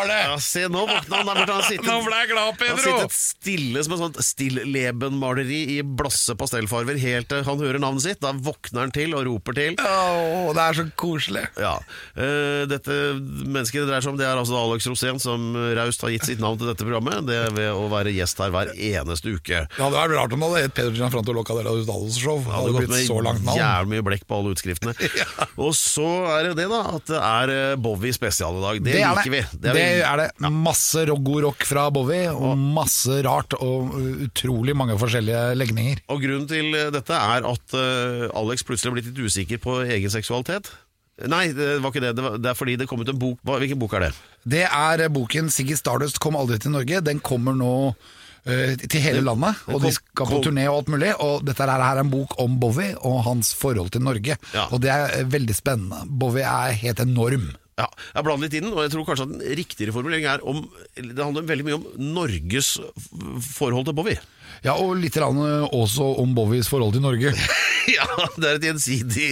var det! Ja, se, nå våkna han der. Han sittet, Nå ble jeg glad, han Pedro! sittet stille som et sånt stilllebenmaleri i blasse pastellfarver helt til han hører navnet sitt. Da våkner han til og roper til. Åh, det er så koselig. Ja, eh, Dette mennesket det dreier seg om, det er altså Alex Rosén, som raust har gitt sitt navn til dette programmet. Det er ved å være gjest her hver eneste uke. Det hadde vært rart om det hadde hett Peder Gianfranto Loca de la Udales Show. Det hadde blitt så langt navn. jævlig mye blekk på alle utskriftene. Og så er det det, da, at det er eh, Bowie spesial i dag. Det, det liker vi. Det, er det. Masse god rock fra Bowie, og masse rart, og utrolig mange forskjellige legninger. Og grunnen til eh, dette er at eh, Alex plutselig har blitt litt usikker på egen seksualitet. Nei, det var ikke det. Det, var, det er fordi det kom ut en bok. Hvilken bok er det? Det er uh, boken Siggy Stardust kom aldri til Norge. Den kommer nå uh, til hele landet, og de skal på turné og alt mulig. Og dette her er en bok om Bowie og hans forhold til Norge. Ja. Og det er veldig spennende. Bowie er helt enorm. Ja, Jeg blander litt i den, og jeg tror kanskje at den riktigere formulering er om Det handler veldig mye om Norges forhold til Bowie. Ja, og litt også om Bowies forhold til Norge. ja, det er et gjensidig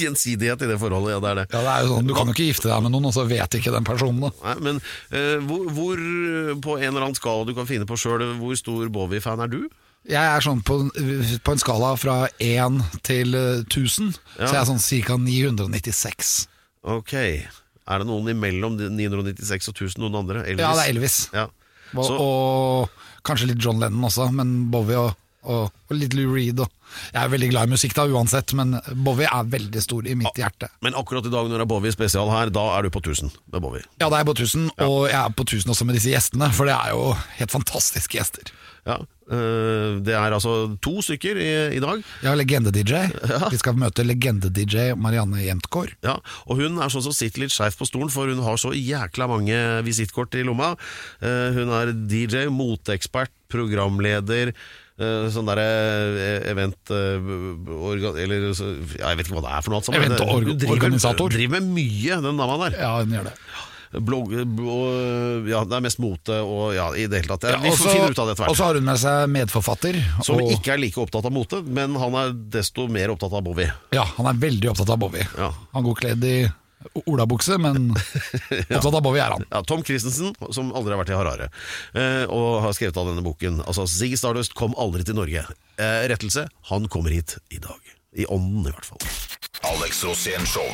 gjensidighet i det forholdet. Ja, det er det. Ja, det er jo sånn, Du kan jo ikke gifte deg med noen, og så vet ikke den personen det. Nei, men uh, hvor, hvor på en eller annen skala du kan finne på sjøl, hvor stor Bowie-fan er du? Jeg er sånn på, på en skala fra 1 til eh, 1000, Ja. så jeg er sånn ca. 996. Ok. Er det noen imellom 996 og 1000 noen andre? Elvis? Ja, det er Elvis. Ja. Og, Så, og kanskje litt John Lennon også, men Bowie og, og, og litt Lou Reed. Og. Jeg er veldig glad i musikk da, uansett, men Bowie er veldig stor i mitt hjerte. men akkurat i dag når det er Bowie spesial her, da er du på 1000 med Bowie. Ja, da er jeg på 1000, og jeg er på 1000 også med disse gjestene, for det er jo helt fantastiske gjester. Ja, eh, Det er altså to stykker i, i dag. Ja, legende-DJ. Vi skal møte legende-DJ Marianne Jentgaard. Ja, og hun er sånn som sitter litt skjevt på stolen, for hun har så jækla mange visittkort i lomma. Eh, hun er DJ, moteekspert, programleder, eh, sånn derre event Eller ja, jeg vet ikke hva det er for noe. Eventorganisator. driver- Driver med mye, den dama der. Ja, hun gjør det. Blogg, og, ja, det er mest mote og ja, i det hele tatt. Ja, vi får finne ut av det etter Og så har hun med seg medforfatter. Som og, ikke er like opptatt av mote, men han er desto mer opptatt av Bowie. Ja, han er veldig opptatt av Bowie. Ja. Han går kledd i olabukse, men opptatt av Bowie er han. Ja, Tom Christensen, som aldri har vært i Harare, eh, og har skrevet av denne boken. Altså, Ziggy Stardust kom aldri til Norge. Eh, rettelse, han kommer hit i dag. I ånden, i hvert fall. Alex Rosén Show.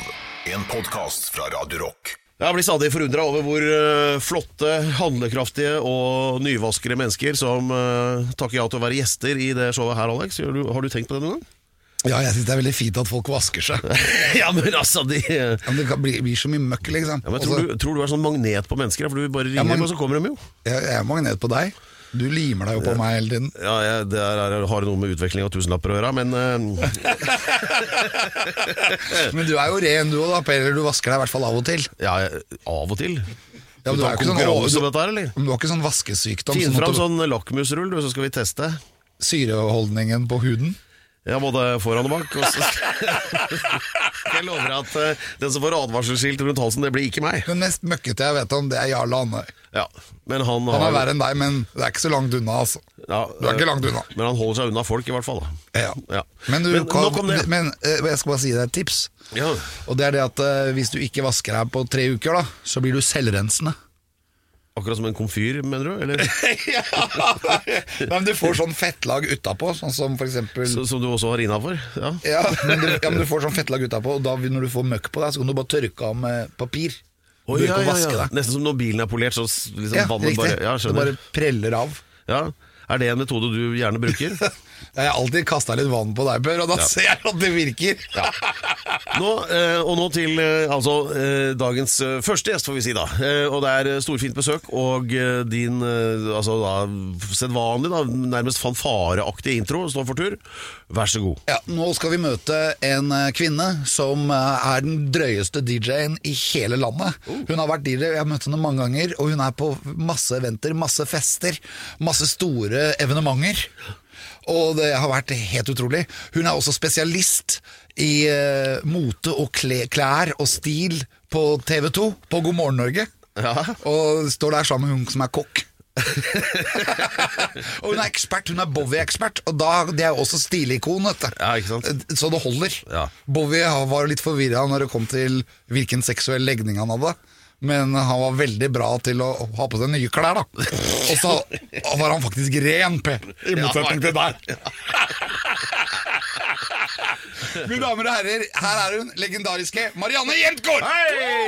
En podkast fra Radio Rock. Jeg blir stadig forundra over hvor eh, flotte, handlekraftige og nyvaskere mennesker som eh, takker ja til å være gjester i det showet her, Alex. Har du, har du tenkt på det noen gang? Ja, jeg syns det er veldig fint at folk vasker seg. ja, men altså de, ja, Ja, men det kan bli, blir så mye møkk, liksom. men tror, så- du, tror du er sånn magnet på mennesker? For du bare ringer, Ja, men- og så kommer de jo. jeg, jeg er magnet på deg. Du limer deg jo på meg hele tiden. Ja, jeg, Det er, har noe med utveksling av tusenlapper å gjøre, men uh... Men du er jo ren du òg, da. Eller du vasker deg i hvert fall av og til. ja, av og til. Ja, men du er ikke sånn- du- dette eller? Men du har ikke sånn vaskesykdom? Finn sånn fram sånn lakmusrull, du, så skal vi teste. Syreholdningen på huden? Ja, både foran og bak. Og så jeg lover at eh, den som får advarselskilt rundt halsen, det blir ikke meg. Den mest møkkete jeg vet om, det er Jarle Andøy. Ja, men han, Han har, er verre enn deg, men det er ikke så langt unna, altså. ja, Du er ikke langt unna. Men han holder seg unna folk, i hvert fall. da. Ja. Ja. Men, du, Men kan, nok om det. men eh, jeg skal bare si deg et tips. Ja. Og det er det at eh, hvis du ikke vasker deg på tre uker, da, så blir du selvrensende. Akkurat som en komfyr, mener du? Eller? Nei, men du får sånn fettlag utapå, sånn som for eksempel Så- Som du også har innafor? Ja. ja, men du, ja, men du får sånn fettlag utapå, og da når du får møkk på deg, så kan du bare tørke av med papir. Du ja, ja, ja. Nesten som når bilen er polert, så liksom Ja, vannet riktig. bare Ja, det bare preller av. Ja. Er det en metode du gjerne bruker? Jeg har alltid kasta litt vann på deg, Per, og da ser jeg at det virker. Nå, eh, og nå til eh, altså, eh, dagens første gjest, får vi si da. Eh, og det er storfint besøk, og din altså da, sedvanlig, da, nærmest fanfareaktige intro står for tur. Vær så god. Ja, Nå skal vi møte en kvinne som er den drøyeste DJ-en i hele landet. Hun har vært DJ, jeg har møtt henne mange ganger, og hun er på masse eventer, masse fester, masse store evenementer. Og det har vært helt utrolig. Hun er også spesialist i eh, mote og kle, klær og stil på TV 2, på God morgen Norge. Og står der sammen med hun som er kokk. og hun er ekspert, hun er Bowie-ekspert, og da, det er jo også stilikon. vet du. Ja, ikke sant? Så det holder. Ja. Bowie var litt forvirra når det kom til hvilken seksuell legning han hadde. Men han var veldig bra til å ha på seg nye klær, da. Og så var han faktisk ren, Per. I motsetning til deg. Mine damer og herrer, her er hun, legendariske Marianne Jentgaard!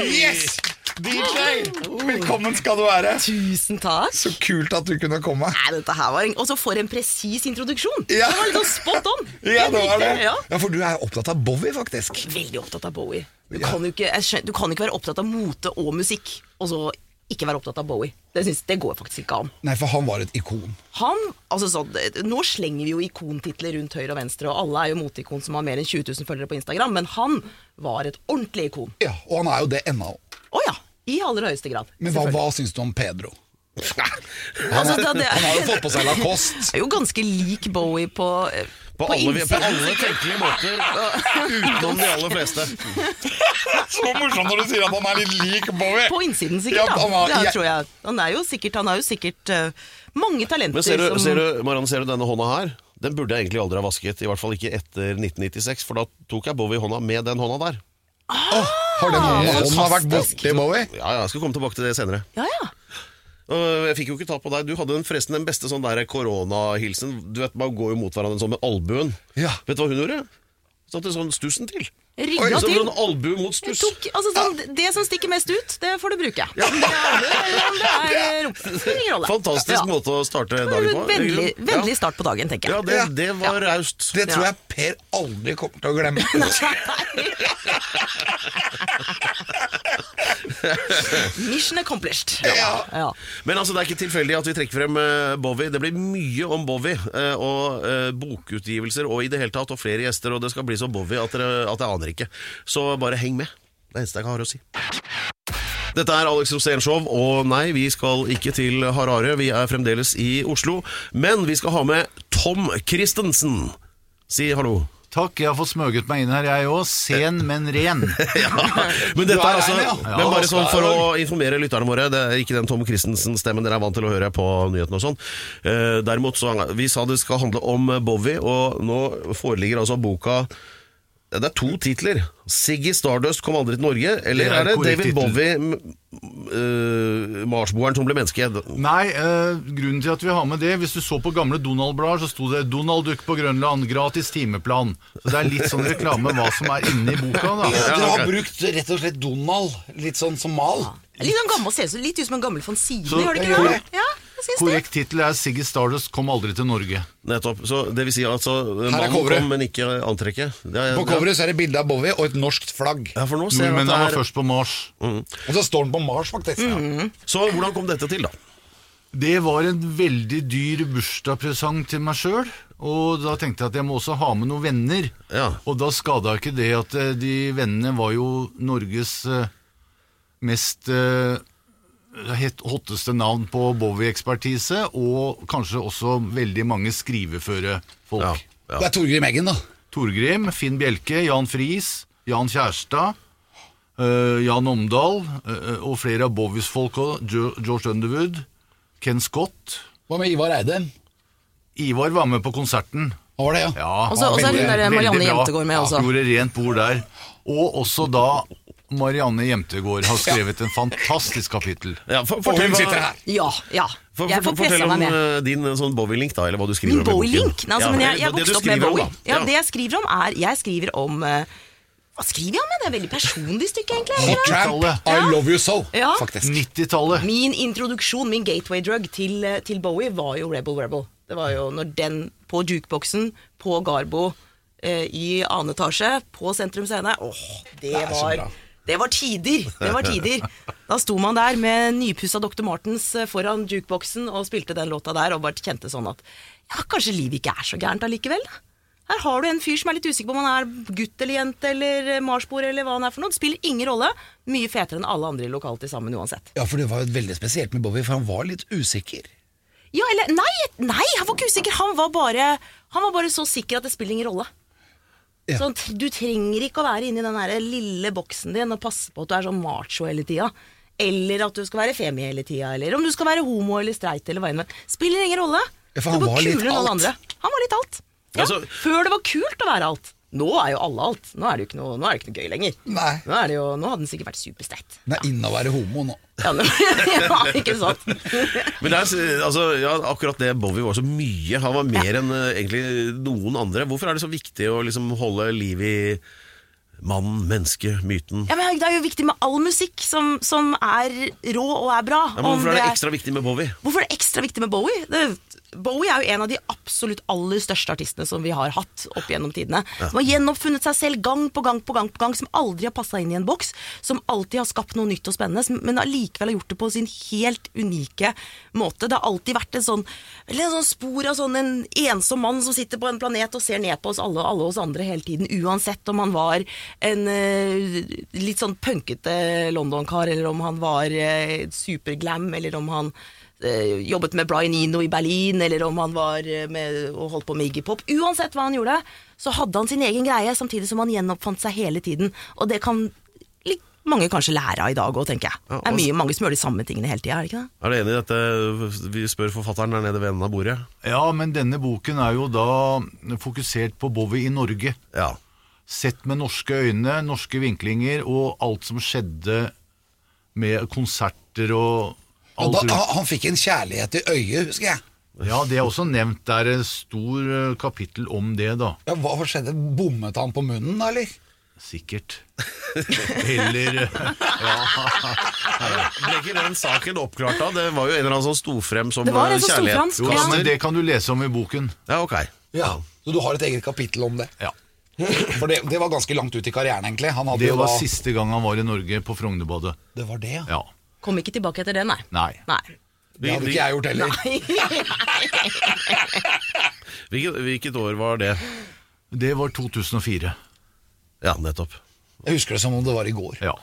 Yes! DJ! Velkommen skal du være. Tusen takk. Så kult at du kunne komme. Nei, dette her var en, Og så for en presis introduksjon! Ja. Det var litt sånn spot on. Ja, det var det. Ja. Ja, For du er opptatt av Bowie, faktisk. Veldig opptatt av Bowie. Du, kan jo ikke, skjønner, du kan ikke være opptatt av mote og musikk, og så ikke være opptatt av Bowie. Det, synes, det går faktisk ikke an. Nei, for han var et ikon. Han, altså sånn, Nå slenger vi jo ikontitler rundt høyre og venstre, og alle er jo moteikon som har mer enn 20 000 følgere på Instagram, men han var et ordentlig ikon. Ja, Og han er jo det ennå. Å ja! I aller høyeste grad. Men hva, hva syns du om Pedro? Altså, det, det, Han har jo fått på seg Lacoste. er jo ganske lik Bowie på På, alle, på innsiden. alle tenkelige måter, utenom de aller fleste. Så morsomt når du sier at han er litt lik Bowie. På innsiden, Ja, sikkert. han da. var- det tror jeg. Han er jo sikkert, han har jo sikkert uh, mange talenter Men ser du, som ser du, Marianne, ser du denne hånda her? Den burde jeg egentlig aldri ha vasket. I hvert fall ikke etter 1996, for da tok jeg Bowie i hånda med den hånda der. Har den hånda vært borti Bowie? Ja, ja, jeg skal komme tilbake til det senere. Ja, ja. Jeg fikk jo ikke ta på deg. Du hadde den forresten den beste sånn der koronahilsen. Du vet, Man går jo mot hverandre sånn med albuen. Ja. Vet du hva hun gjorde? Satte sånn stussen til. Rygga Sånn til. en albue mot Jeg stuss. tok, altså, sånn, det som stikker mest ut, det får du bruke. Ja. Det er ingen rolle. Fantastisk Ja. måte å starte dagen på. Vennlig, Ja. veldig start på dagen, tenker Ja, jeg. det, Ja. det var raust. Det tror jeg Per aldri kommer til å glemme. Mission accomplished. Ja. Ja. Men altså, det er ikke tilfeldig at vi trekker frem eh, Bowie. Det blir mye om Bowie, eh, og eh, bokutgivelser og i det hele tatt, og flere gjester, og det skal bli så Bowie at, dere, at jeg aner ikke. Så bare heng med. Det er det eneste jeg har å si. Dette er Alex Rosén Show, og nei, vi skal ikke til Harare. Vi er fremdeles i Oslo, men vi skal ha med Tom Christensen. Si hallo. Takk, jeg har fått smøget meg inn her, jeg òg. Sen, men ren. Ja, men dette er altså. Men bare sånn for å informere lytterne våre, det er ikke den Tom Christensen-stemmen dere er vant til å høre på nyhetene og sånn. Eh, derimot så Vi sa det skal handle om Bowie, og nå foreligger altså boka Det er to titler. 'Siggy Stardust kom aldri til Norge', eller Det er er det David. Bowie, eh, marsboeren som ble menneske? Nei, uh, grunnen til at vi har med det Hvis du så på gamle Donald-blader, så sto det 'Donald Duck på Grønland, gratis timeplan'. Så det er litt sånn reklame hva som er inni boka. da Dere har brukt rett og slett Donald litt sånn som mal. Litt sånn gammel, ser ut litt ut som en gammel von Sine, gjør det ikke det? Ja. Korrekt tittel er 'Siggy Stardust kom aldri til Norge'. Nettopp. Så det vil si altså Mannen coveret. kom, men ikke antrekket. Det er, På coveret så er det bilde av Bowie og et norskt flagg. Ja, for nå ser jeg Nordmennene at var det er først på Mars. Og så står den på Mars, faktisk. Så hvordan kom dette til, da? Det var en veldig dyr bursdagspresang til meg sjøl. Og da tenkte jeg at jeg må også ha med noen venner. Ja. Og da skada ikke det at eh, de vennene var jo Norges eh, mest eh, hotteste navn på Bowie-ekspertise, og kanskje også veldig mange skriveføre folk. Ja. Ja. Det er Torgrim Eggen, da. Torgrim, Finn Bjelke, Jan Friis, Jan Kjærstad, uh, Jan Omdal uh, og flere av Bowies folk òg. George Underwood, Ken Scott. Hva med Ivar Eide? Ivar var med på konserten. Var det, ja? Ja, Og så er hun der Marianne. Jentegård med også. Gjorde rent bord der. Og også da Marianne Jemtegård har skrevet en fantastisk kapittel. Ja, for, Og fortell hun sitter hva- her. Ja, ja. For, for, fortell om eh, din eh, sånn Bowie-link, da, eller hva du skriver Min om i boken. Bowie-link? Altså, Ja, men jeg, det- jeg vokste opp med Bowie. om. Ja, Det jeg skriver om, er Jeg skriver om uh, Hva skriver jeg om? Det er et veldig personlig stykke, egentlig. Tramp, I Love You So, Ja. faktisk. 90-tallet. Min introduksjon, min gateway drug til, til Bowie, var jo Rebel Rebel. Det var jo når den på jukeboksen, på Garbo, eh, i annen etasje, på Sentrum Scene Åh, det, var så var bra. Det var tider! Det var tider. Da sto man der med nypussa Dr. Martens eh, foran jukeboksen og spilte den låta der og bare kjente sånn at ja, kanskje livet ikke er så gærent allikevel. Her har du en fyr som er litt usikker på om han er gutt eller jente eller eh, marsboer eller hva han er for noe. Det spiller ingen rolle. Mye fetere enn alle andre i lokalet til sammen uansett. Ja, for det var jo veldig spesielt med Bowie, for han var litt usikker. Ja, eller nei, nei, han var ikke usikker. Han var bare, han var bare så sikker at det spiller ingen rolle. Ja. Sånn, du trenger ikke å være inni den der lille boksen din og passe på at du er sånn macho hele tida. Eller at du skal være femi hele tida, eller om du skal være homo eller streit eller hva enn. Spiller ingen rolle. Ja, for han var. Han var litt alt. Ja, Altså- Før det var kult å være alt. Nå er jo alle alt. Nå er det jo ikke noe, nå er det ikke noe gøy lenger. Nei. Nå, er det jo, nå hadde den sikkert vært superstreit. Det er inne å være homo nå. Ja, nå, ja, ikke sant? Men det er, altså, ja, akkurat det Bowie var så mye. Han var mer enn eh, egentlig noen andre. Hvorfor er det så viktig å liksom holde liv i mannen, mennesket, myten? Ja, men Det er jo viktig med all musikk som, som er rå og er bra. Ja, men hvorfor er det det ekstra viktig med Bowie? Hvorfor er det ekstra viktig med Bowie? Det, Bowie er jo en av de absolutt aller største artistene som vi har hatt opp gjennom tidene. Som har gjenoppfunnet seg selv gang på gang på gang, på gang som aldri har passa inn i en boks. Som alltid har skapt noe nytt og spennende, men allikevel har gjort det på sin helt unike måte. Det har alltid vært en sånn, eller en sånn spor av sånn en ensom mann som sitter på en planet og ser ned på oss alle alle oss andre hele tiden, uansett om han var en uh, litt sånn punkete London-kar, eller om han var uh, superglam, eller om han jobbet med Brian Eno i Berlin, eller om han var eh, med og holdt på med Iggy Pop. Uansett hva han gjorde, så hadde han sin egen greie, samtidig som han gjenoppfant seg hele tiden. Og det kan litt mange kanskje lære av i dag òg, tenker jeg. Det er mye, mange som gjør de samme tingene hele tida, er det ikke det? Er du enig i dette? Vi spør forfatteren der nede ved enden av bordet. Ja, men denne boken er jo da fokusert på Bowie i Norge. Ja. Sett med norske øyne, norske vinklinger og alt som skjedde med konserter og Alt da, han, han fikk en kjærlighet i øyet, husker jeg. Ja, det er også nevnt. Det er et stor eh, kapittel om det, da. Ja, hva skjedde? Bommet han på munnen, da, eller? Sikkert. Eller eh, Ble ikke den saken oppklart da? Det var jo en eller annen som sto frem som Det var en eh, som kjærlighet. Jo, Ja. men det kan du lese om i boken. Ja, ok. Ja. Så du har et eget kapittel om det? Ja. For det, det var ganske langt ut i karrieren, egentlig. Han hadde Det jo var da siste gang han var i Norge, på Frognerbadet. Det var det, ja. Ja. Kom ikke tilbake etter det, nei. Nei. Nei. Det hadde ikke jeg gjort heller. Hvilket, hvilket år var det? Det var 2004. Ja, nettopp. Jeg husker det som om det var i går. Ja.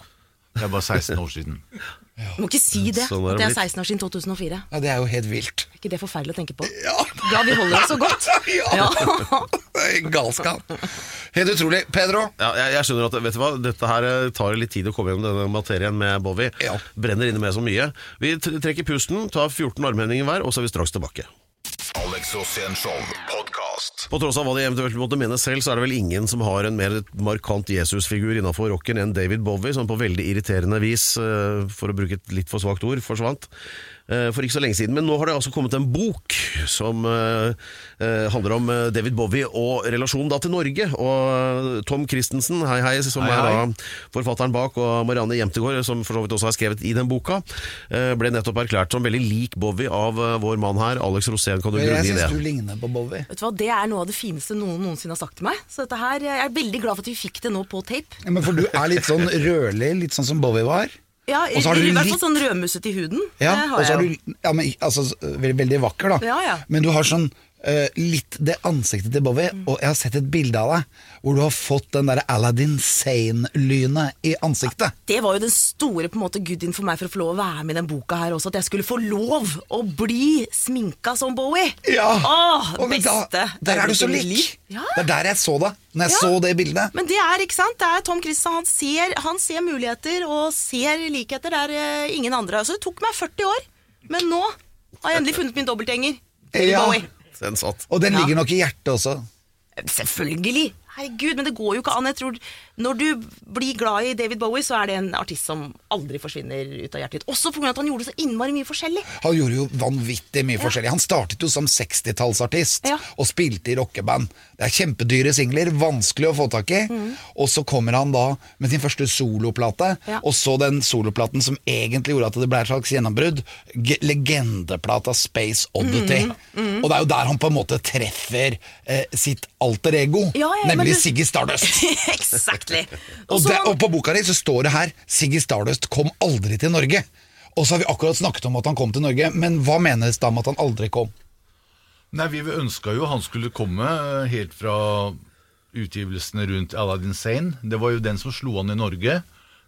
Det er bare 16 år siden. Du må ikke si det, Sånn at det er 16 år siden 2004. Ja, Det er jo helt vilt. Er ikke det forferdelig å tenke på? Ja, Ja, vi holder oss så godt. ja. Det er galskap. Helt utrolig. Pedro, Ja, jeg, jeg skjønner at vet du hva, Dette her eh, tar litt tid å komme gjennom denne materien med Bowie. Ja. Brenner inne med så mye. Vi trekker pusten, tar 14 armhendinger hver, og så er vi straks tilbake. Alex podkast. På tross av hva de eventuelt måtte mene selv, så er det vel ingen som har en mer markant Jesusfigur innafor rocken enn David Bowie, som på veldig irriterende vis, eh, for å bruke et litt for svakt ord, forsvant for ikke så lenge siden. Men nå har det altså kommet en bok som eh, eh, handler om eh, David Bowie og relasjonen da til Norge. Og eh, Tom Christensen, hei hei, som Hei, er da forfatteren bak, og Marianne Jemtegård, som for så vidt også har skrevet i den boka, eh, ble nettopp erklært som veldig lik Bowie av eh, vår mann her, Alex Rosén. Kan du jeg grunne i syns du ligner på Bowie. Vet du hva, Det er noe av det fineste noen noensinne har sagt til meg. Så dette her, Jeg er veldig glad for at vi fikk det nå på tape. Ja, men For du er litt sånn rødlig, litt sånn som Bowie var. Ja, i, I hvert fall sånn rødmusset i huden. Ja, det har jeg jo. du ja, men, altså, veldig, veldig vakker, da. Ja, ja. Men du har sånn eh, litt det ansiktet til Bowie, Mm. og jeg har sett et bilde av deg hvor du har fått den der Aladdin Sane-lynet i ansiktet. Det var jo den store på en måte goodien for meg for å få lov å være med i den boka her også. At jeg skulle få lov å bli sminka som Bowie. Ja, Åh, og beste da, der er du så lik! Ja. Det er der jeg så deg, når jeg Ja. så det bildet. Men det er ikke sant, det er Tom Christian. Han ser, han ser muligheter og ser likheter der uh, ingen andre har. Så det tok meg 40 år, men nå har jeg endelig funnet min dobbeltgjenger. Ja. Bowie. Den satt. Og den Ja. ligger nok i hjertet også. Selvfølgelig! Herregud, men det går jo ikke an. Jeg tror Når du blir glad i David Bowie, så er det en artist som aldri forsvinner ut av hjertet ditt. Også pga. at han gjorde så innmari mye forskjellig. Han gjorde jo vanvittig mye forskjellig. Han startet jo som 60-tallsartist Ja. og spilte i rockeband. Det er kjempedyre singler, vanskelig å få tak i. Og så kommer han da med sin første soloplate, Ja. og så den soloplaten som egentlig gjorde at det ble et slags gjennombrudd. Legendeplata Space Oddity. Og det er jo der han på en måte treffer eh, sitt alter ego, Ja, ja, nemlig du- Siggy Stardust. exactly. Og, det, og på boka di så står det her Siggy Stardust kom aldri til Norge. Og så har vi akkurat snakket om at han kom til Norge, men hva menes da med at han aldri kom? Nei, Vi ønska jo han skulle komme eh, helt fra utgivelsene rundt Aladdin Sane. Det var jo den som slo an i Norge.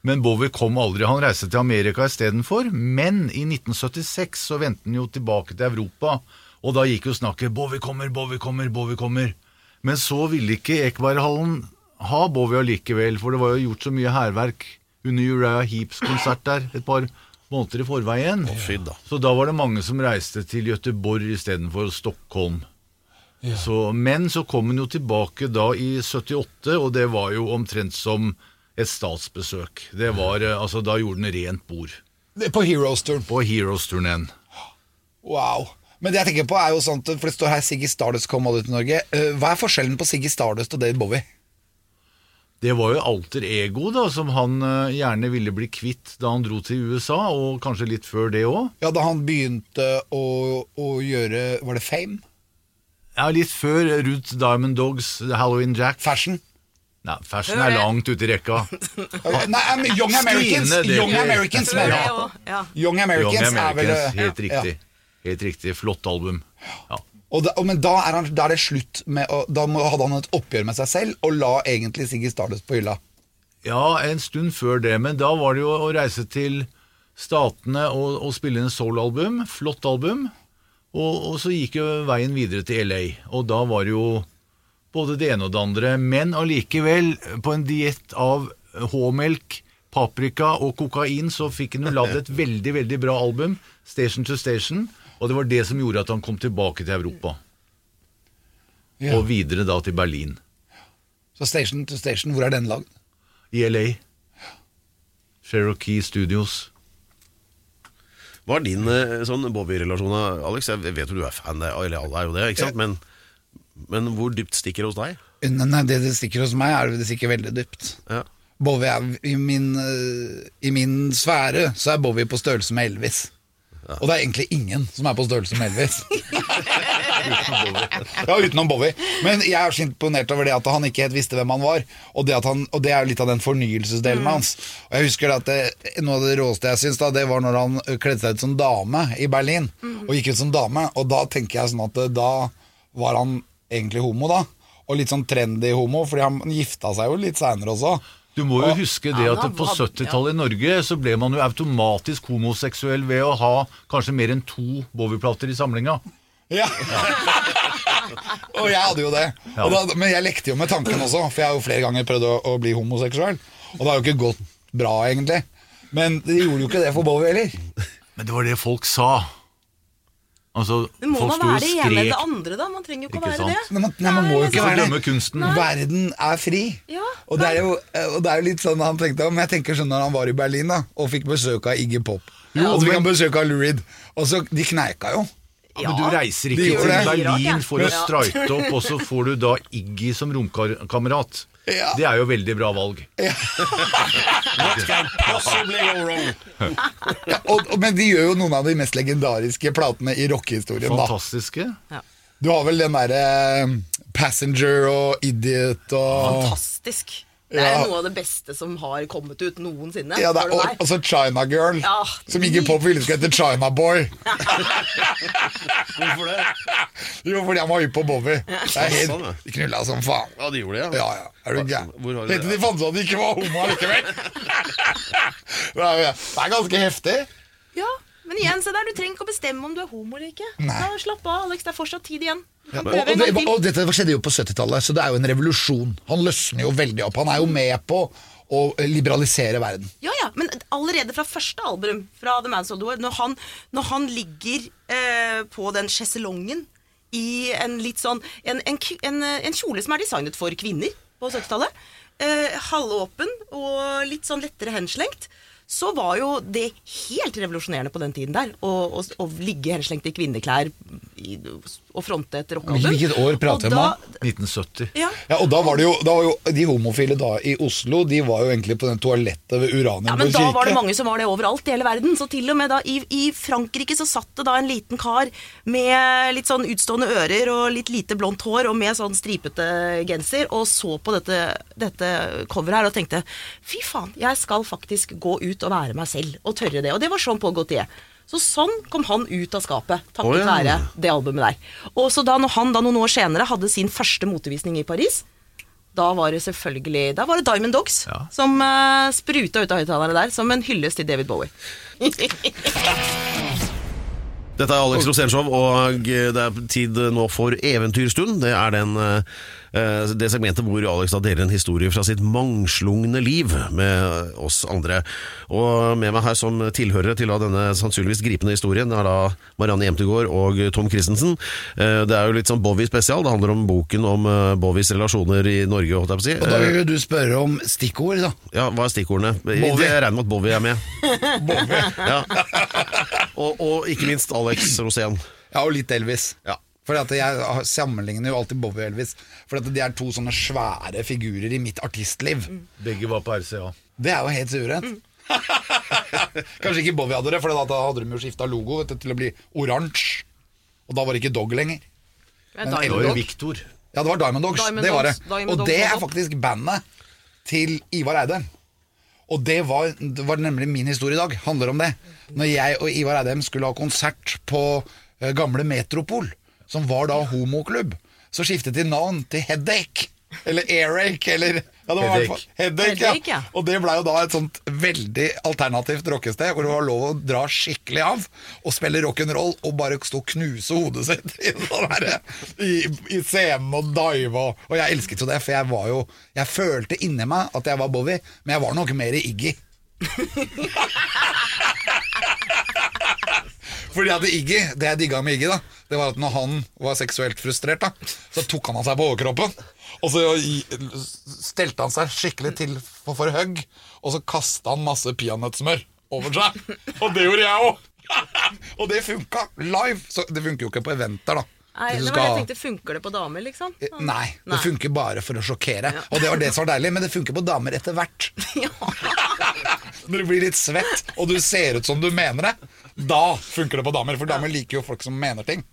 Men Bowie kom aldri. Han reiste til Amerika istedenfor. Men i 1976 så vendte han jo tilbake til Europa, og da gikk jo snakket 'Bowie kommer, Bowie kommer, Bowie kommer'. Men så ville ikke Ekeberghallen ha Bowie allikevel, for det var jo gjort så mye hærverk under Uriah Heaps konsert der et par måneder i forveien. Fy da. Så da var det mange som reiste til Gøteborg istedenfor Stockholm. Så, men så kom hun jo tilbake da i 78, og det var jo omtrent som et statsbesøk. Det var, eh, altså Da gjorde den rent bord På Heroes-turen. på Heroes-turneen. Wow. Men det jeg tenker på er jo sånn For det står her Siggy Stardust kom ut i Norge. Eh, Hva er forskjellen på Siggy Stardust og David Bowie? Det var jo alter ego da, som han eh, gjerne ville bli kvitt da han dro til USA, og kanskje litt før det òg. Ja, Da han begynte å, å gjøre Var det Fame? Ja, litt før Ruth Diamond Dogs, Halloween Jack. Fashion? Nei, fashion er langt ute i rekka. Nei, men Young Americans! Young Americans, mener er jeg. ja. Young Americans, Young er vel helt riktig. Helt riktig. Flott album. Ja. Og da, men da er, han, da er det slutt med å, Da må, hadde han et oppgjør med seg selv og la egentlig Siggy Stardust på hylla. Ja, en stund før det, men da var det jo å reise til Statene og, og spille inn soloalbum. Flott album. Og, og så gikk jo veien videre til LA, og da var det jo både det ene og det andre. Men allikevel, på en diett av H-melk, paprika og kokain, så fikk han jo lagd et veldig, veldig bra album, Station to Station, og det var det som gjorde at han kom tilbake til Europa. Ja. Og videre da til Berlin. Så Station to Station, hvor er den lagd? I LA. Cherokee Studios. Hva er din eh, sånn Bobby-relasjon, Alex? Jeg vet jo du er fan, eller alle er jo det, ikke sant? Men, men hvor dypt stikker det hos deg? Nei, nei, det det stikker hos meg, er det stikker veldig dypt. Ja. Bowie er i min, eh, I min sfære så er Bowie på størrelse med Elvis. Og det er egentlig ingen som er på størrelse med Elvis. ja, utenom Bowie. Men jeg er så imponert over det at han ikke helt visste hvem han var. Og det, at han, og det er jo litt av den fornyelsesdelen Mm. hans. Og jeg husker at det, Noe av det råeste jeg syns, det var når han kledde seg ut som dame i Berlin. Mm. Og gikk ut som dame. Og da tenker jeg sånn at da var han egentlig homo, da. Og litt sånn trendy homo, fordi han gifta seg jo litt seinere også. Du må jo huske det at på 70-tallet i Norge så ble man jo automatisk homoseksuell ved å ha kanskje mer enn to Bowie-plater i samlinga. Ja. og jeg hadde jo det. Og da, men jeg lekte jo med tanken også, for jeg har jo flere ganger prøvd å, å bli homoseksuell. Og det har jo ikke gått bra, egentlig. Men det gjorde jo ikke det for Bowie heller. Men det var det folk sa. Altså, Men må folk man være det ene eller det andre, da? Man trenger jo ikke å være sant? det. Nei, man, nei, man må jo ikke være det. kunsten. Verden er fri. Ja, og, det er jo, og det er jo litt sånn han tenkte Men jeg tenker sånn når han var i Berlin da og fikk besøk av Iggy Pop. og så fikk han besøk av Lou Reed. Og så, De kneika jo. Ja, men du reiser ikke til. Berlin Ja. for å Ja. opp, og så får du da Iggy som romkamerat. Ja. Det er jo veldig bra valg. Possibly go wrong. Ja, og, og, men de gjør jo noen av de mest legendariske platene i rockehistorien. da Fantastiske. Du har vel den derre Passenger og Idiot og Fantastisk. Det er Ja. noe av det beste som har kommet ut noensinne. ja, det er, og, så China Girl, Ja, som ikke Pop ville skulle hete China Boy. Hvorfor det? Jo, fordi han var hypp på Bowie. Det er Sånn, helt, ja. de knulla som faen. Ja, de gjorde det, Ja, ja. Er du gæren? Helt til de fant ut at de ikke var homo likevel? er det er ganske heftig. Ja, men igjen, se der, du trenger ikke å bestemme om du er homo eller ikke. Nei. Da, slapp av, Alex, det er fortsatt tid igjen. Ja. Og, og, det, og dette skjedde jo på 70-tallet, så det er jo en revolusjon. Han løsner jo veldig opp. Han er jo med på å liberalisere verden. Ja, ja, men allerede fra første album fra The Man's Old War, når han, når han ligger eh, på den sjeselongen i en litt sånn en, en, en, en kjole som er designet for kvinner på 70-tallet, eh, halvåpen og litt sånn lettere henslengt, så var jo det helt revolusjonerende på den tiden der. Å, å, å ligge henslengt i kvinneklær i, og fronte et rockealbum. Hvilket år prater vi om da- da? 1970. Ja, Ja, og da var det jo, da var jo De homofile da i Oslo De var jo egentlig på den toalettet ved Uranium Ja, men da var det mange som var det overalt i hele verden. Så til og med da i, i Frankrike så satt det da en liten kar med litt sånn utstående ører og litt lite blondt hår og med sånn stripete genser og så på dette, dette coveret her og tenkte fy faen, jeg skal faktisk gå ut og være meg selv og tørre det. Og det var sånn Paul Gaultier. Så sånn kom han ut av skapet, takket oh, ja. være det albumet der. Og så da når han da noen år senere hadde sin første motevisning i Paris, Da var det selvfølgelig Da var det Diamond Dogs som uh, spruta ut av høyttalerne der, som en hyllest til David Bowie. Dette er Alex Rosénshow, og det er tid nå for Eventyrstund. Det er den, eh, det segmentet hvor Alex da deler en historie fra sitt mangslungne liv med oss andre. Og med meg her som tilhørere til denne sannsynligvis gripende historien, er da Marianne Jemtegård og Tom Christensen. Eh, Det er jo litt sånn Bowie spesial. Det handler om boken om eh, Bowies relasjoner i Norge, holdt jeg på å si. Og da Eh, vil du spørre om stikkord, da. Ja, hva er stikkordene? Bowie. Jeg regner med at Bowie er med. Ja. Og, og ikke minst Alex Rosén. Ja, og litt Elvis. Ja. Fordi at Jeg sammenligner jo alltid Bowie og Elvis. For at de er to sånne svære figurer i mitt artistliv. Begge var på RCA. Det er jo helt suverent. Kanskje ikke Bowie hadde det, for da hadde de jo skifta logo vet du, til å bli oransje. Og da var det ikke Dog lenger. Men Det Diamond var jo. Victor. Ja, det var Diamond Dogs. Diamond det var det. Diamond Og det er faktisk bandet til Ivar Eidem. Og det var, det var nemlig min historie i dag. Handler om det. Når jeg og Ivar Eidem skulle ha konsert på eh, gamle Metropol, som var da homoklubb, så skiftet de navn til Headache. Eller Airache, eller ja, det var fall- Headache, Headache, ja. ja. Og det blei jo da et sånt veldig alternativt rockested, hvor det var lov å dra skikkelig av og spille rock'n'roll og bare stå og knuse hodet sitt i, der, i, i scenen og dive. Og, og jeg elsket jo det, for jeg var jo Jeg følte inni meg at jeg var Bowie, men jeg var nok mer Iggy. Fordi at Iggy, Det jeg digga med Iggy, da Det var at når han var seksuelt frustrert, da så tok han av seg på overkroppen. Og så stelte han seg skikkelig til for, for hugg, og så kasta han masse peanøttsmør over seg. Og det gjorde jeg òg! og det funka live. Så det funker jo ikke på eventer, da. Nei, det var det jeg tenkte, Funker det på damer, liksom? Eh, Nei, det funker bare for å sjokkere. Og det var det som var deilig, men det funker på damer etter hvert. Ja. Når du blir litt svett, og du ser ut som du mener det, da funker det på damer. For damer liker jo folk som mener ting.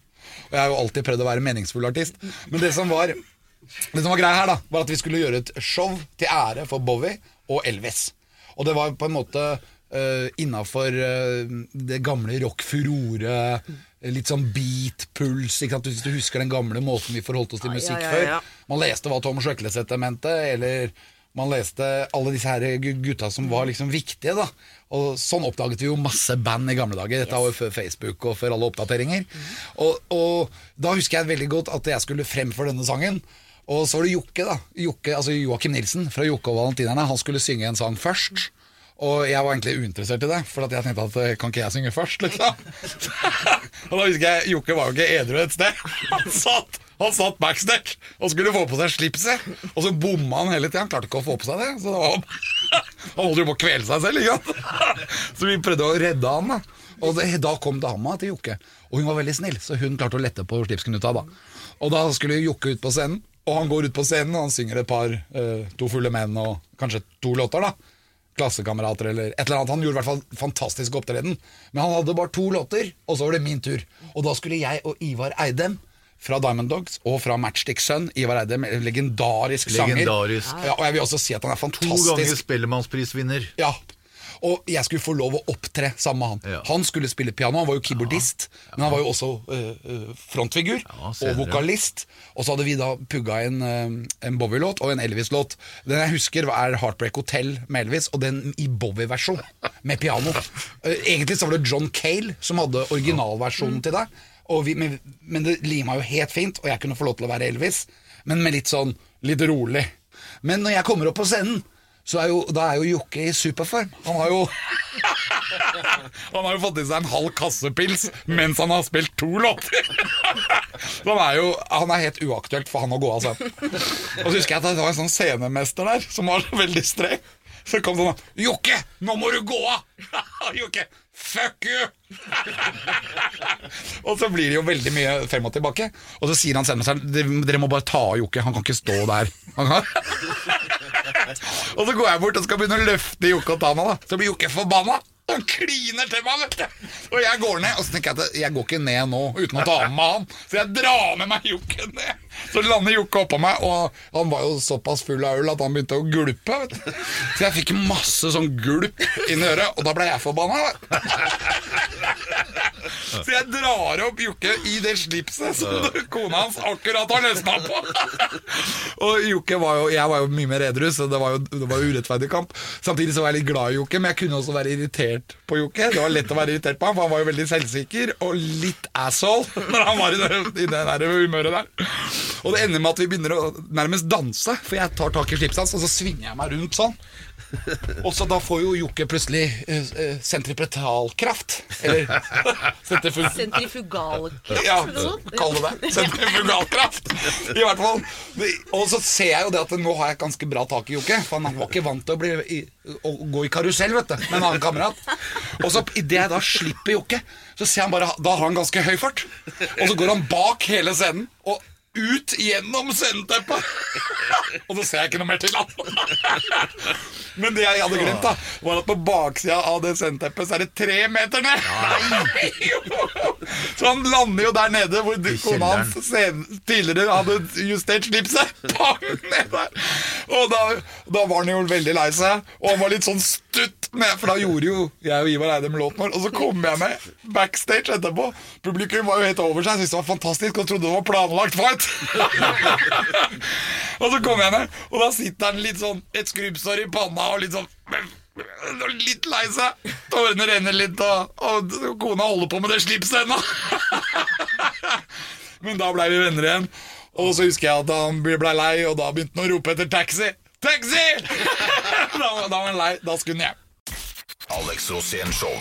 Og jeg har jo alltid prøvd å være meningsfull artist. Men det som var, det som var greia her, da, var at vi skulle gjøre et show til ære for Bowie og Elvis. Og det var på en måte uh, innafor det gamle rock-furore. Litt sånn beat-puls. ikke sant? Hvis du husker den gamle måten vi forholdt oss til Ja, musikk ja, ja, før. Man leste hva Tom Sjøkleset mente, eller man leste alle disse her gutta som var liksom viktige. da Og Sånn oppdaget vi jo masse band i gamle dager. Dette var jo før Facebook og før alle oppdateringer. Og, og da husker jeg veldig godt at jeg skulle fremføre denne sangen. Og så var det Jokke, da. Jokke, altså Joakim Nilsen fra Jokke og Valentinerne. Han skulle synge en sang først. Og jeg var egentlig uinteressert i det, for at jeg tenkte at eh, kan ikke jeg synge først, liksom? og da husker jeg Jokke var jo ikke edru et sted. Han satt, han satt backstage og skulle få på seg slipset, og så bomma han hele tida. Han klarte ikke å få på seg det. Så det var, han holdt jo på å kvele seg selv? Så vi prøvde å redde han, da. Og det, da kom dama til Jokke, og hun var veldig snill, så hun klarte å lette på slipsknuta. da. Og da skulle Jokke ut på scenen, og han går ut på scenen og han synger et par, eh, to fulle menn og kanskje to låter. da klassekamerater eller et eller annet. Han gjorde i hvert fall fantastisk opptreden. Men han hadde bare to låter, og så var det min tur. Og da skulle jeg og Ivar Eidem fra Diamond Dogs og fra Matchstick Sun Ivar Eide, legendarisk sanger. Legendarisk. Ja, og jeg vil også si at han er fantastisk. To ganger. Spellemannsprisvinner. Ja. Og jeg skulle få lov å opptre sammen med han. Ja. Han skulle spille piano, han var jo keyboardist, men han var jo også uh, frontfigur og vokalist. Og så hadde vi da pugga en, eh, en Bowie-låt og en Elvis-låt. Den jeg husker, er Heartbreak Hotel med Elvis, og den i Bowie-versjon med piano. Egentlig så var det John Cale som hadde originalversjonen til det. Vi, men, men det lima jo helt fint, og jeg kunne få lov til å være Elvis, men med litt sånn litt rolig. Men når jeg kommer opp på scenen, så er jo, da er jo Jokke i superform. Han har jo Han har jo fått i seg en halv kasse pils mens han har spilt to låter. Han er jo Han er helt uaktuelt for han å gå av scenen. Og så husker jeg at det var en sånn scenemester der som var veldig streng. Så kom sånn Jokke, nå må du gå av! Jokke, fuck you! og så blir det jo veldig mye frem og tilbake. Og så sier han scenemesteren dere må bare ta av Jokke, han kan ikke stå der. Og så går jeg bort og skal begynne å løfte Jokke og ta meg, da. Så blir Jokke forbanna. Han kliner til meg, vet du. Og jeg går ned, og så tenker jeg at jeg går ikke ned nå uten å ta med meg han. Så jeg drar med meg Jokke ned. Så lander Jokke oppå meg, og han var jo såpass full av øl at han begynte å gulpe. Vet du. Så jeg fikk masse sånn gulp inn i øret, og da ble jeg forbanna. Så jeg drar opp Jokke i det slipset som kona hans akkurat har løsna på. Og Jokke var jo, jeg var jo mye mer edru, så det var jo, det var jo urettferdig kamp. Samtidig så var jeg litt glad i Jokke, men jeg kunne også være irritert på Jokke. Det var lett å være irritert på ham, for han var jo veldig selvsikker og litt asshole når han var i det, i det der humøret der. Og det ender med at vi begynner å nærmest danse, for jeg tar tak i slipset hans, og så svinger jeg meg rundt sånn. Og så da får jo Jokke plutselig eh, eh, sentripetalkraft. Eller sentrifug... Sentrifugalkraft Ja, eller noe sånt? kall det det. Sentrifugalkraft. I hvert fall. Og så ser jeg jo det at nå har jeg ganske bra tak i Jokke. For han var ikke vant til å, bli, å gå i karusell, vet du, med en annen kamerat. Og så idet jeg da slipper Jokke, så ser han bare Da har han ganske høy fart. Og så går han bak hele scenen. Og ut gjennom sceneteppet! Og så ser jeg ikke noe mer til han. Men det jeg hadde glemt, da var at på baksida av det sceneteppet så er det tre meter ned! Så han lander jo der nede hvor kona hans tidligere hadde justert slipset. Bang, ned der. Og da, da var han jo veldig lei seg, og han var litt sånn stutt med, for da gjorde jo jeg og Ivar Eidem låten vår. Og så kom jeg med backstage etterpå. Publikum var jo helt over seg, syntes det var fantastisk og trodde det var planlagt fight. og så kom jeg ned, og da sitter han litt sånn et skrubbsår i panna og litt sånn Litt lei seg. Tårene renner litt, og, og kona holder på med det slipset ennå. Men da blei vi venner igjen. Og så husker jeg at han blei lei, og da begynte han å rope etter taxi. Taxi! da, da var han lei. Da skulle han hjem. Alex Rosén Show.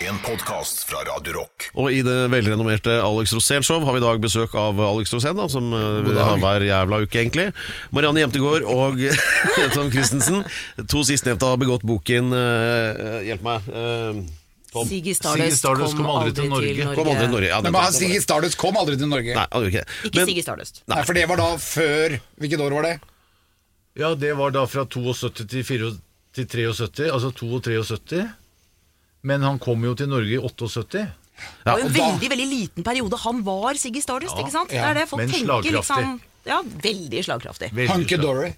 En podkast fra Radio Rock. Og i det velrenommerte Alex Rosén Show har vi i dag besøk av Alex Rosén, da, som eh, vi har hver jævla uke, egentlig. Marianne Jemtegård og Tom Christensen. To sistnevnte har begått boken uh, Hjelp meg. Uh, Tom. Siggy Stardust Stardust kom, kom aldri til Norge. Kom aldri til Norge. Ja, Men Siggy Stardust kom aldri til Norge. Nei, aldri ikke. Ikke Siggy Stardust. Nei, For det var da før Hvilket år var det? Ja, det var da fra 72 til, 4, til 73, altså 72. Men han kom jo til Norge i 78. Det var en og da- veldig veldig liten periode han var Siggy Stardust. ikke sant? Det ja, er det folk men tenker. slagkraftig. liksom Ja, Veldig slagkraftig. Hunky. Dory.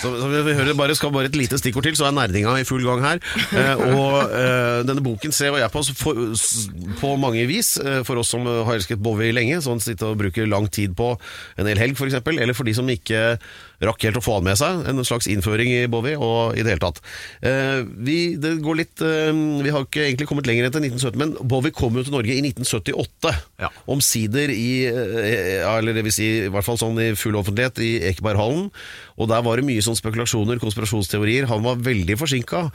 Så, så vi, hører bare, skal bare et lite stikkord til, så er nerdinga i full gang her. Eh, og eh, denne boken ser jeg på for, på mange vis, eh, for oss som har elsket Bowie lenge, sånn sitte og bruke lang tid på en hel helg f.eks., eller for de som ikke rakk helt å få han med seg, en slags innføring i Bowie, og i det hele tatt. Eh, vi, det går litt, eh, vi har ikke egentlig kommet lenger enn til 1970, men Bowie kom jo til Norge i 1978. Ja. Omsider i, eh, eller det vil si i hvert fall sånn i full offentlighet, i Ekeberghallen. Og der var det mye sånn spekulasjoner, konspirasjonsteorier. Han var veldig forsinka.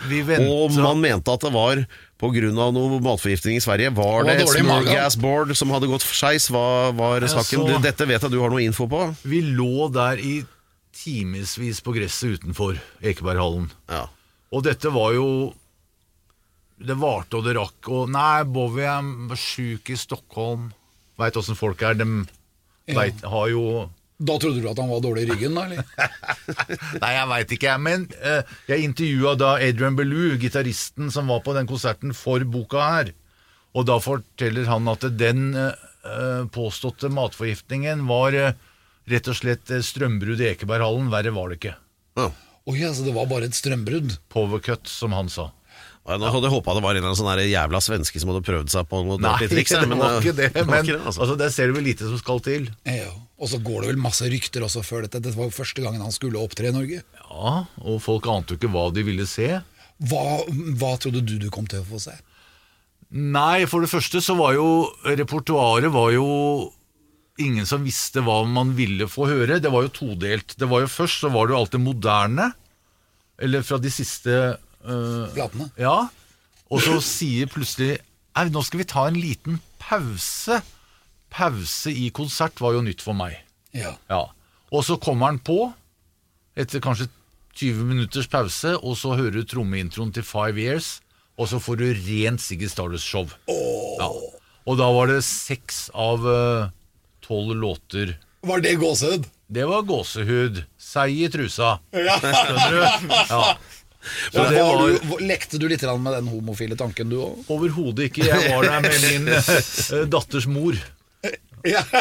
Og man mente at det var pga. noe matforgiftning i Sverige. Var det, det et smørgassboard som hadde gått skeis? Hva var saken? så- Dette vet jeg du har noe info på. Vi lå der i timevis på gresset utenfor Ekeberghallen. Ja. Og dette var jo Det varte og det rakk. Og nei, Bowie er sjuk i Stockholm. Veit åssen folk er. De vet, har jo Da trodde du at han var dårlig i ryggen, da? eller? Nei, jeg veit ikke, jeg. Men uh, jeg intervjua da Adrian Bellew, gitaristen som var på den konserten for boka her. Og da forteller han at den eh, påståtte matforgiftningen var uh, rett og slett strømbrudd i Ekeberghallen. Verre var det ikke. Ja. Oi, altså det var bare et strømbrudd. Powercut, som han sa. Ja, Nå hadde jeg håpa det var en eller annen sånn jævla svenske som hadde prøvd seg på noe Nei, triks. det men, var eh, ikke det. Men altså. altså, der ser du vel lite som skal til. Ja. Og så går det vel masse rykter også før dette. Dette var jo første gangen han skulle opptre i Norge. Ja, og folk ante jo ikke hva de ville se. Hva, hva trodde du du kom til å få se? Nei, for det første så var jo repertoaret var jo ingen som visste hva man ville få høre. Det var jo todelt. Det var jo Først så var det jo alt det moderne, eller fra de siste Platene? Ja. Og så sier plutselig Nei, nå skal vi ta en liten pause. Pause i konsert var jo nytt for meg. Ja. Ja. Og så kommer han på, etter kanskje 20 minutters pause, og så hører du trommeintroen til Five Years, og så får du rent Siggy Stardust-show. Ja. Og da var det seks av eh, tolv låter. Var det gåsehud? Det var gåsehud. Seig i trusa. Skjønner du? Ja. Så det Var var du, lekte du litt med den homofile tanken, du òg? overhodet ikke. Jeg var der med min eh, datters mor. Ja.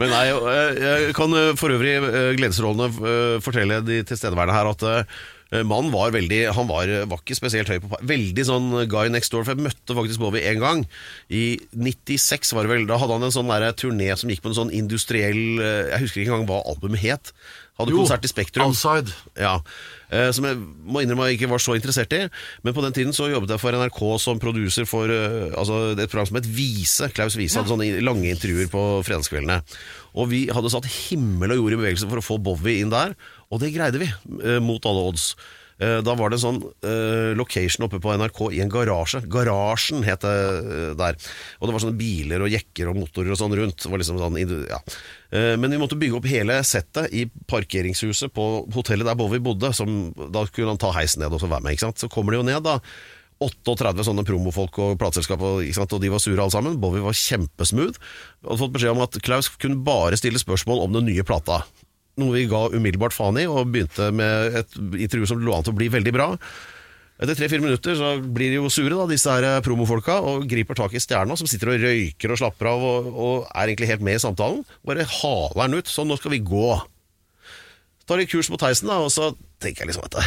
Men nei, jeg- jeg kan eh, for øvrig eh, gledesstrålende eh, fortelle de tilstedeværende her at eh, Mannen var veldig Han var, var ikke spesielt høy på pa- Veldig sånn guy next door. For jeg møtte faktisk Bowie en gang. I 96 var det vel. Da hadde han en sånn der turné som gikk på en sånn industriell eh, Jeg husker ikke engang hva albumet het. Hadde Jo, konsert i Spektrum. Outside. Ja, eh, Som jeg må innrømme jeg ikke var så interessert i. Men på den tiden så jobbet jeg for NRK som produser for eh, altså et program som het Vise. Klaus Vise hadde sånne lange intervjuer på fredagskveldene. Og vi hadde satt himmel og jord i bevegelse for å få Bowie inn der, og det greide vi, eh, mot alle odds. Eh, Da var det en sånn uh, location oppe på NRK i en garasje. Garasjen het det uh, der. Og det var sånne biler og jekker og motorer og sånn rundt. Liksom sånn, ja. uh, Men vi måtte bygge opp hele settet i parkeringshuset på hotellet der Bowie bodde. Som, da kunne han ta heisen ned og så være med. Så kommer de jo ned, da. 38 sånne promofolk og plateselskap, og, og de var sure alle sammen. Bowie var kjempesmooth. Hadde fått beskjed om at Klaus kunne bare stille spørsmål om den nye plata. Noe vi ga umiddelbart faen i, og begynte med et intervju som lå an til å bli veldig bra. Etter tre-fire minutter så blir de jo sure, da, disse her promofolka, og griper tak i stjerna, som sitter og røyker og slapper av og, og er egentlig helt med i samtalen. Bare haler den ut. Sånn, nå skal vi gå. Så tar de kurs på Theisen, da, og så tenker jeg liksom at det,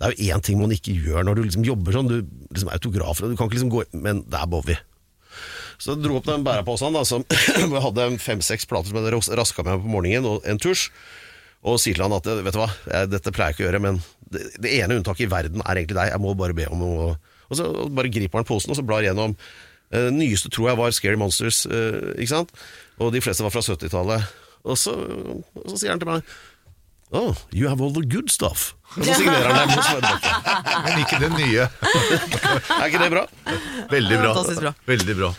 det er jo én ting man ikke gjør når du liksom jobber sånn. Du liksom er autograf, du kan ikke liksom gå inn Men det er Bowie. Så jeg dro opp den bæreposen da, som hadde fem-seks plater som jeg raska med på morgenen, og en tusj. Og sier til han at vet du hva, jeg, dette pleier jeg ikke å gjøre, men det, det ene unntaket i verden er egentlig deg. Jeg må bare be om noe. Og så bare griper han posen og så blar gjennom. Eh, nyeste tror jeg var Scary Monsters, eh, ikke sant? Og de fleste var fra 70-tallet. Og så, og så sier han til meg Oh, you have all the good stuff. Og så signerer han dem. og det. Men ikke den nye. Er ikke det bra? Veldig bra. Fantastisk bra. Veldig bra.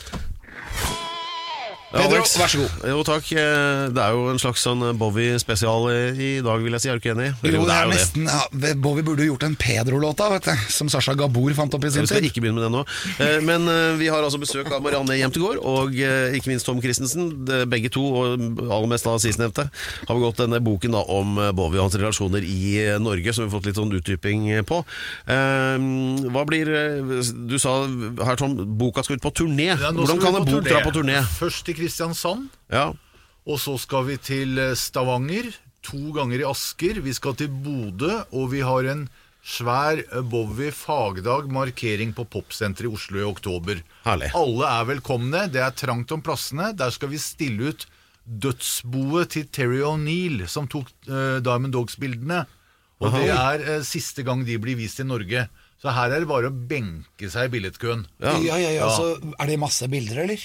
Pedro, Alex. vær så god. Jo, takk. Eh, Det er jo en slags sånn Bowie-spesial i dag, vil jeg si. Er du ikke enig? Jo, det er jo nesten ja, Bowie burde gjort en Pedro-låta, vet du. Som Sasha Gabor fant opp i sin Vi skal ikke begynne med det nå. Eh, Men eh, vi har altså besøk av Marianne Hjemtegård og eh, ikke minst Tom Christensen. Begge to, og aller mest av sistnevnte, har begått denne boken da om eh, Bowie og hans relasjoner i eh, Norge, som vi har fått litt sånn utdyping eh, på. Eh, Hva blir eh, Du sa her, Tom, boka skal ut på turné. Ja, Hvordan kan en bok bok dra på turné? Først til Kristiansand, Ja. og så skal vi til eh, Stavanger. To ganger i Asker. Vi skal til Bodø, og vi har en svær eh, Bowie fagdag, markering på Popsenteret i Oslo i oktober. Herlig. Alle er velkomne. Det er trangt om plassene. Der skal vi stille ut dødsboet til Terry O'Neill, som tok uh, Diamond Dogs-bildene. Og det er uh, siste gang de blir vist i Norge. Så her er det bare å benke seg i billedkøen. Ja, ja, ja, så Er det masse bilder, eller?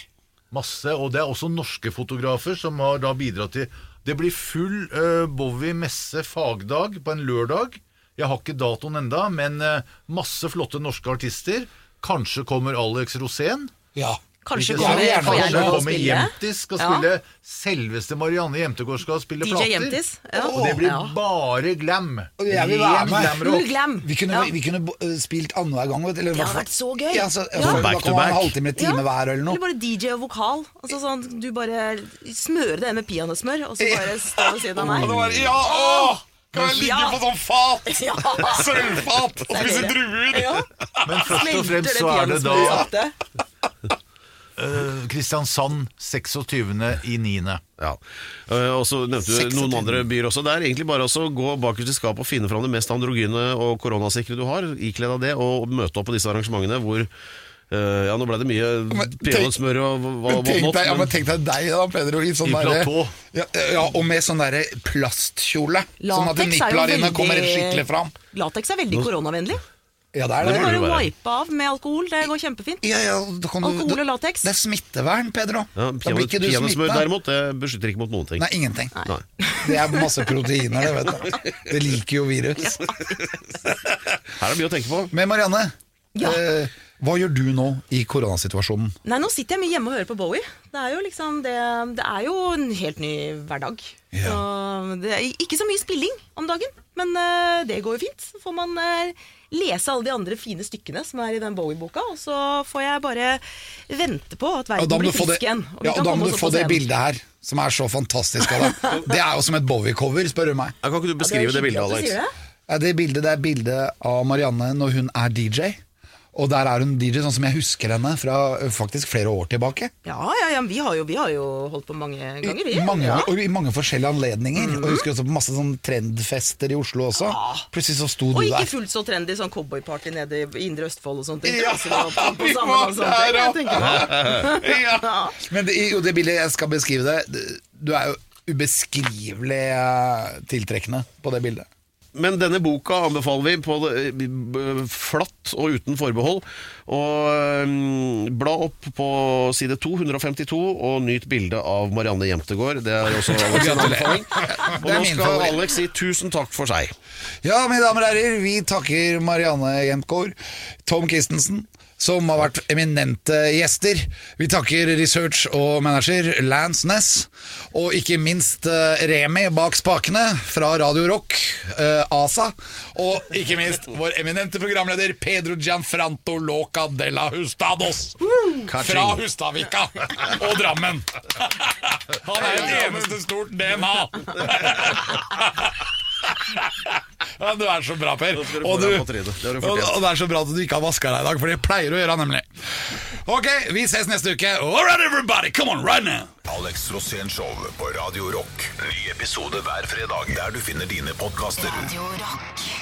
Masse, og det er også norske fotografer som har da bidratt til Det blir full uh, Bowie messe fagdag på en lørdag. Jeg har ikke datoen enda, men uh, masse flotte norske artister. Kanskje kommer Alex Rosén. Ja. Kanskje Jeg kommer gjerne får jeg lov å kommer spille? Jemtis, skal Ja. spille Selveste Marianne Jemtegård skal spille DJ plater. Jemtis, ja. Og det blir Ja. bare glam. jeg vil være Ren med. glamrock. Full glam. Vi kunne, Ja. vi kunne uh, spilt annenhver gang. Vet, du, eller i Det hadde fall- vært så gøy. Ja, så, Ja. så, Back da to kan man ha en back. halvtime, time hver eller noe. Eller bare DJ og vokal. Altså sånn, Du bare smører det med peanøttsmør, og så bare stå ved siden av meg. Ja, åh! Kan jeg ligge Ja. på sånn fat? Ja. Sølvfat! Og spise druer! Ja. Men først og Smelter fremst det så er det da peanøttsmøret. Eh, Kristiansand 26. i 9. Ja. Eh, Og så nevnte du 26. noen andre byer også. Det er egentlig bare å gå bakerst i skapet og finne fram det mest androgyne og koronasikre du har, ikledd av det, og møte opp på disse arrangementene hvor Uh, Ja, nå ble det mye peanøttsmør og hva Men tenk deg, ja, men- tenk deg deg da, Pedro, i sånn I derre- platå. Ja, ja, og med sånn derre plastkjole. sånn at Latex er kommer skikkelig fram. Latex er veldig koronavennlig. Ja, det er Det det. Bare wipe av med alkohol, det går kjempefint. Ja, ja, kan Alkohol og lateks. Det er smittevern, Pedro. ja, da blir ikke du Peanøttsmør smitta. derimot, det beskytter ikke mot noen ting. Nei, ingenting. Nei. Det er masse proteiner, det, vet du. Det liker jo virus. Her er det mye å tenke på. Men Marianne, Ja. eh, hva gjør du nå i koronasituasjonen? Nei, nå sitter jeg mye hjemme og hører på Bowie. Det er jo liksom det, det er jo en helt ny hverdag. Ja. Så det er ikke så mye spilling om dagen, men uh, det går jo fint. Så får man eh, lese alle de andre fine stykkene som er i den Bowie-boka, og så får jeg bare vente på at verden blir frisk igjen. og ja, og da må du få det bildet her, som er så fantastisk av deg. Det er jo som et Bowie-cover, spør du meg. Ja, Kan ikke du Ja, det beskrive det bildet, Alex? det. Ja, det bildet det er bildet av Marianne når hun er DJ. Og der er hun DJ sånn som jeg husker henne fra faktisk flere år tilbake. Ja, ja, ja, vi har jo, vi har jo holdt på mange ganger, vi. I mange, ja. Mhm. og I mange forskjellige anledninger. Og jeg husker også på masse sånn trendfester i Oslo også. Plutselig så sto Og du ikke fullt så trendy sånn cowboyparty nede i Indre Østfold og sånt. Ja, vi var og der, ja. Men det, jo, det bildet jeg skal beskrive det Du er jo ubeskrivelig tiltrekkende på det bildet. Men denne boka anbefaler vi på flatt og uten forbehold. Og mm, Bla opp på side 252 og nyt bildet av Marianne Jemtegård. Det er også Alex' sin anbefaling. Og nå skal. Alex si tusen takk for seg. Ja, mine damer og herrer, vi takker Marianne Jemtgaard, Tom Christensen, som har vært eminente gjester. Vi takker research og manager Lance Ness, og ikke minst eh, Remi bak spakene fra Radio Rock, eh, ASA, og ikke minst vår eminente programleder Pedro Gianfranto Loca de la Hustados. Fra Hustavika og Drammen. Han er et eneste stort DNA. Ja, du er så bra, Per. Og, du, og, det er så bra at du ikke har vaska deg i dag, for det pleier du å gjøre, nemlig. Ok, vi ses neste uke. All right, everybody, come on, right now. Alex Rosén Show på Radio Rock. Ny episode hver fredag der du finner dine podkaster. Radio Rock.